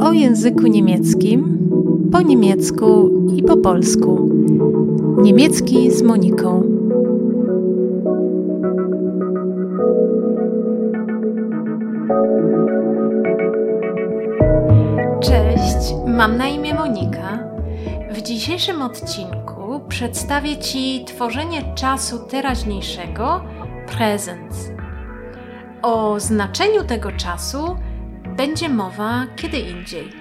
O języku niemieckim, po niemiecku i po polsku. Niemiecki z Moniką. Cześć, mam na imię Monika. W dzisiejszym odcinku przedstawię Ci tworzenie czasu teraźniejszego present. O znaczeniu tego czasu będzie mowa kiedy indziej.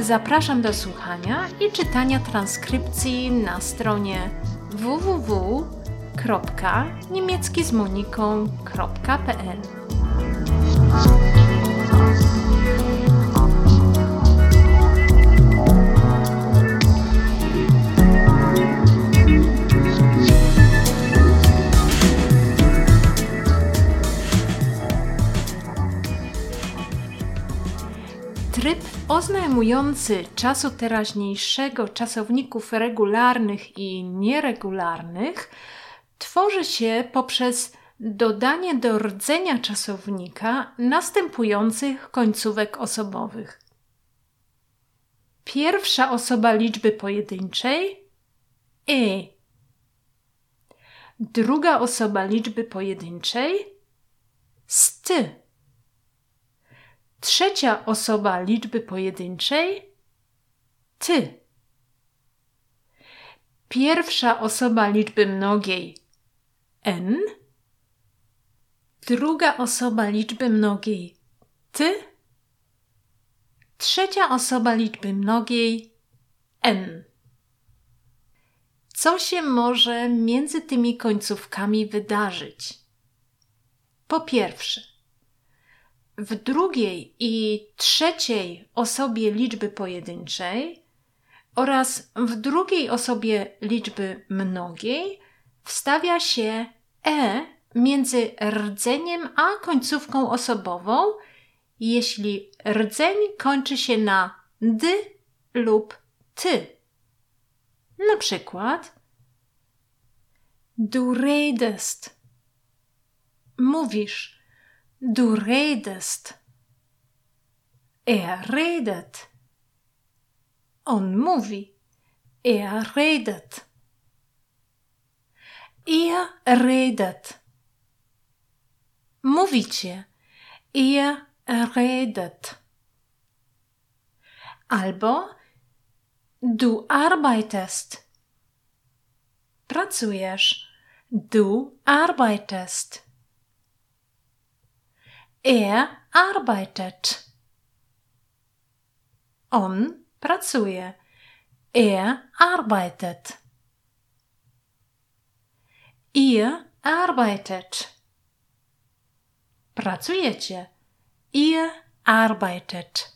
Zapraszam do słuchania i czytania transkrypcji na stronie www.niemieckizmoniką.pl oznajmujący czasu teraźniejszego czasowników regularnych i nieregularnych tworzy się poprzez dodanie do rdzenia czasownika następujących końcówek osobowych. Pierwsza osoba liczby pojedynczej e. Druga osoba liczby pojedynczej st. Trzecia osoba liczby pojedynczej ty. Pierwsza osoba liczby mnogiej n. Druga osoba liczby mnogiej ty. Trzecia osoba liczby mnogiej n. Co się może między tymi końcówkami wydarzyć? Po pierwsze, w drugiej i trzeciej osobie liczby pojedynczej oraz w drugiej osobie liczby mnogiej wstawia się e między rdzeniem a końcówką osobową, jeśli rdzeń kończy się na d lub ty. Na przykład Du redest. Mówisz Du redest. Er redet. On mówi. Er redet. Ihr redet. Mówicie. Ihr redet. Albo du arbeitest. Pracujesz. Du arbeitest. Er arbeitet. On pracuje. Er arbeitet. Ihr arbeitet. Pracujecie. Ihr arbeitet.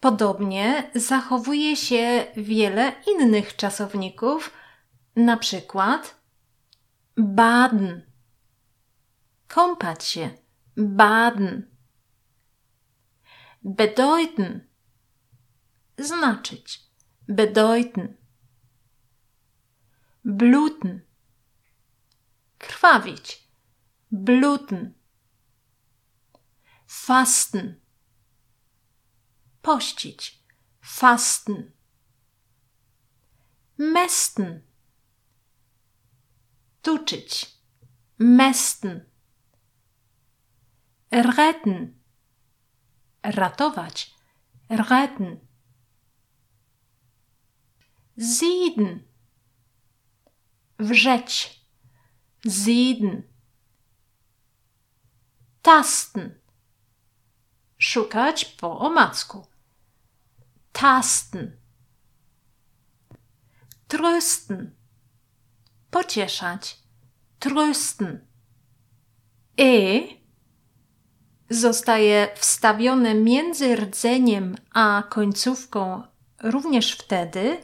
Podobnie zachowuje się wiele innych czasowników, na przykład baden kąpać się, baden. Bedeuten, znaczyć, bedeuten. Bluten, krwawić, bluten. Fasten, pościć, fasten. Mesten, tuczyć, mesten retten, ratować, retten. Sieden, wrzeć, sieden. Tasten, szukać po omacku. Tasten. Trösten, pocieszać, trösten. E zostaje wstawione między rdzeniem a końcówką również wtedy,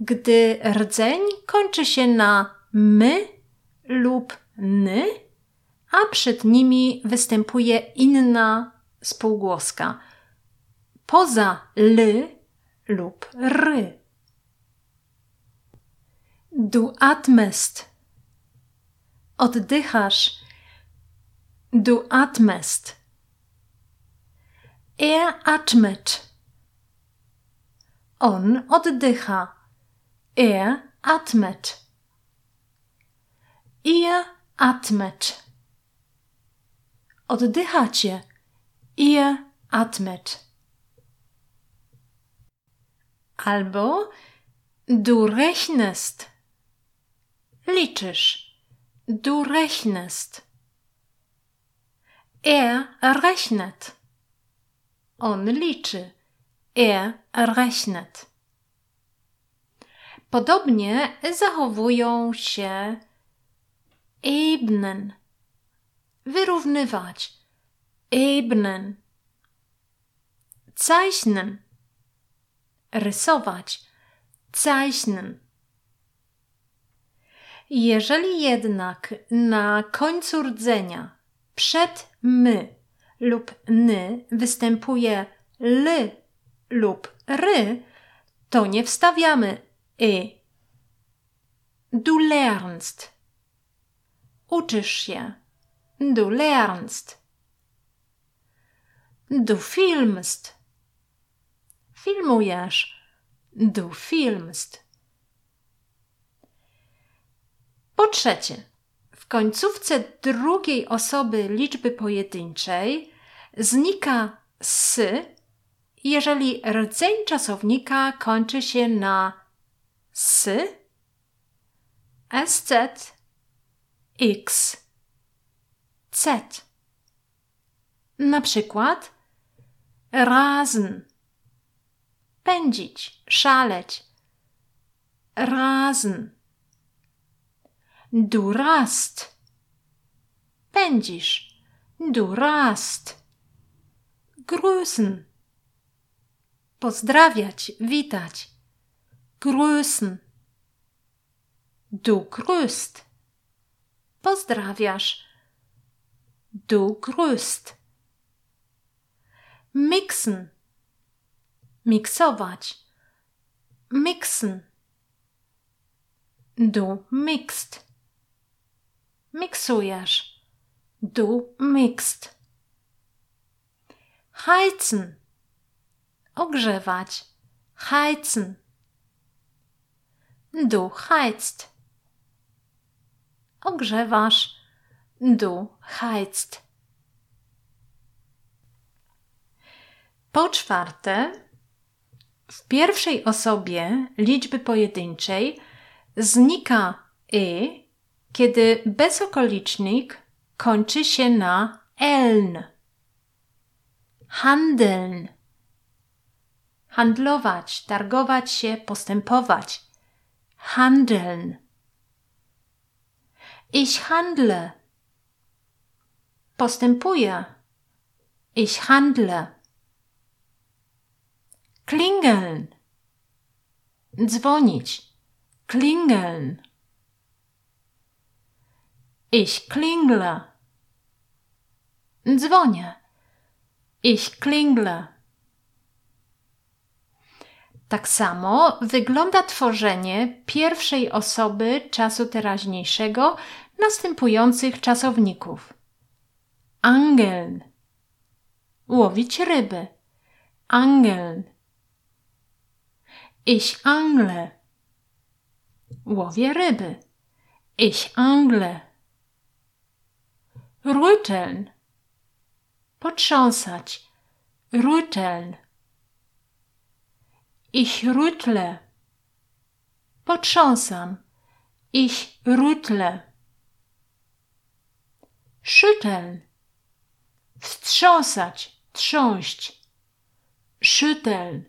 gdy rdzeń kończy się na my lub ny, a przed nimi występuje inna spółgłoska poza l lub r. Du atmest. Oddychasz Du atmest. Er atmet. On oddycha. Er atmet. Ihr atmet. Oddychacie. Ihr atmet. Albo du rechnest. Liczysz. Du rechnest. Er rechnet. On liczy. Er rechnet. Podobnie zachowują się ebnen. Wyrównywać. Ebnen. Zeichnen. Rysować. Zeichnen. Jeżeli jednak na końcu rdzenia przed my lub ny występuje l lub ry, to nie wstawiamy y. Du lernst. Uczysz się. Du lernst. Du filmst. Filmujesz. Du filmst. Po trzecie, w końcówce drugiej osoby liczby pojedynczej znika s, jeżeli rdzeń czasownika kończy się na s, sz, x, z. Na przykład razen, pędzić, szaleć, razen Du. Pędzisz. Du rast. Grüßen. Pozdrawiać, witać. Grüßen. Du grüßt. Pozdrawiasz. Du grüßt. Mixen. Miksować. Mixen. Du mixt miksujesz. Du mixt. Heizen. Ogrzewać. Heizen. Du heizt. Ogrzewasz. Du heizt. Po czwarte, w pierwszej osobie liczby pojedynczej znika y kiedy bezokolicznik kończy się na eln. Handeln. Handlować, targować się, postępować. Handeln. Ich handle. Postępuję. Ich handle. Klingeln. Dzwonić. Klingeln. Ich klingle. Dzwonię. Ich klingle. Tak samo wygląda tworzenie pierwszej osoby czasu teraźniejszego następujących czasowników. Angeln. Łowić ryby. Angeln. Ich angle. Łowię ryby. Ich angle. Rütteln. Potrząsać. Rütteln. Ich rüttle. Potrząsam. Ich rüttle. Schütteln. Wstrząsać. Trząść. Schütteln.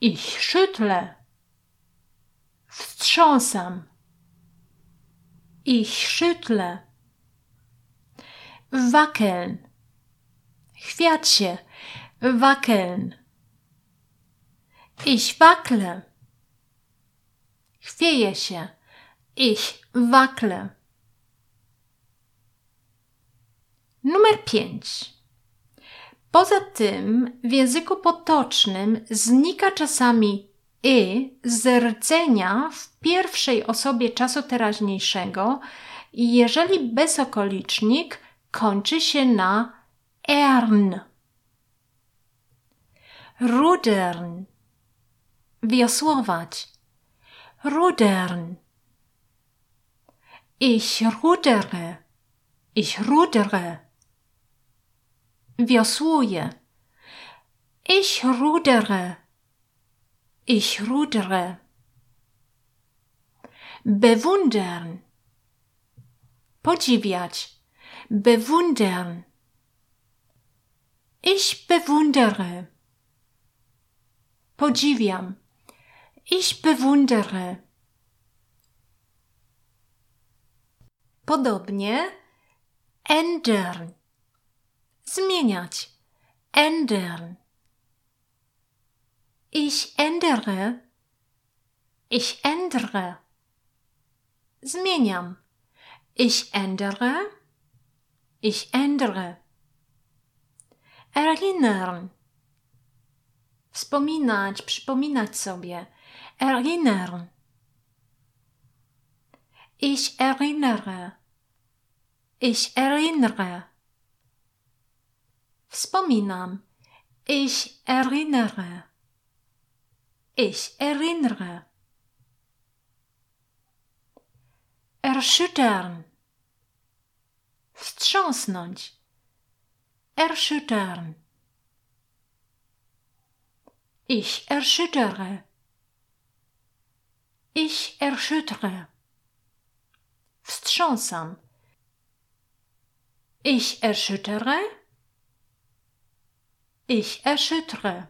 Ich schüttle. Wstrząsam. Ich schüttle wackeln. Chwiać się, wackeln. Ich wackle. Chwieje się, ich wackle. Numer pięć. Poza tym w języku potocznym znika czasami y z rdzenia w pierwszej osobie czasu teraźniejszego jeżeli bezokolicznik kończy się na ern. Rudern. Wiosłować. Rudern. Ich rudere. Ich rudere. Wiosłuję. Ich rudere. Ich rudere. Bewundern. Podziwiać. Bewundern. Ich bewundere. Podziwiam. Ich bewundere. Podobnie ändern. Zmieniać. Ändern. Ich ändere. Ich ändere. Zmieniam. Ich ändere. Ich ändere. Erinnern. Wspominać, przypominać sobie. Erinnern. Ich erinnere. Ich erinnere. Wspominam. Ich erinnere. Ich erinnere. Erschüttern. Wstrząsnąć. Erschüttern. Ich erschüttere. Ich erschüttere. Wstrząsam. Ich erschüttere. Ich erschüttere.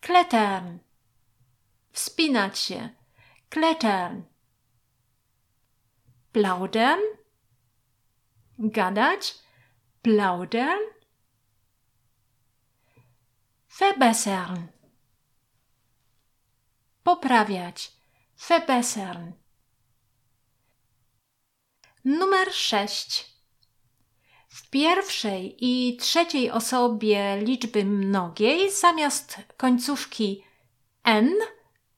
Klettern. Wspinać się. Klettern. Plaudern. Gadać. Plaudern. Verbessern. Poprawiać. Verbessern. Numer 6. W pierwszej i trzeciej osobie liczby mnogiej zamiast końcówki n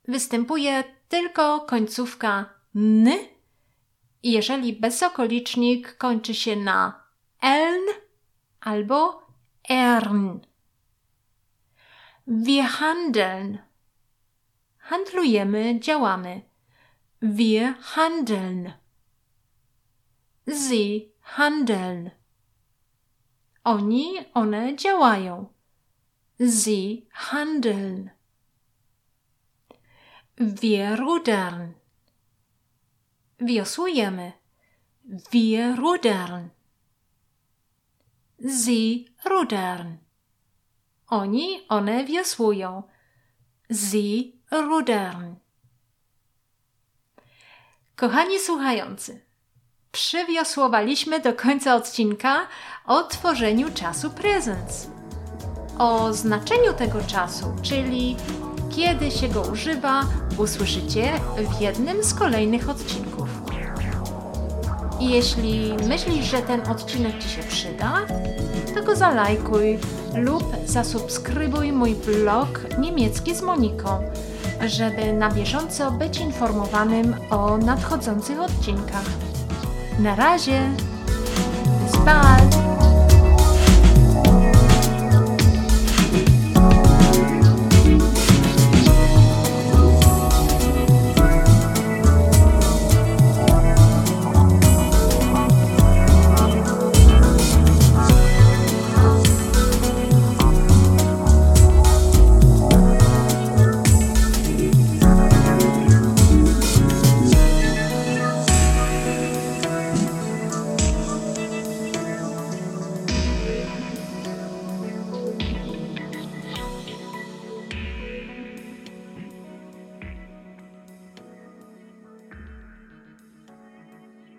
występuje tylko końcówka n, jeżeli bezokolicznik kończy się na eln albo ern. Wir handeln. Handlujemy, działamy. Wir handeln. Sie handeln. Oni, one działają. Sie handeln. Wir rudern. Wiosłujemy. Wir rudern. Sie rudern. Oni, one wiosłują. Sie rudern. Kochani słuchający, przywiosłowaliśmy do końca odcinka o tworzeniu czasu presens. O znaczeniu tego czasu, czyli kiedy się go używa, usłyszycie w jednym z kolejnych odcinków. I jeśli myślisz, że ten odcinek Ci się przyda, to go zalajkuj lub zasubskrybuj mój blog niemiecki z Moniką, żeby na bieżąco być informowanym o nadchodzących odcinkach. Na razie!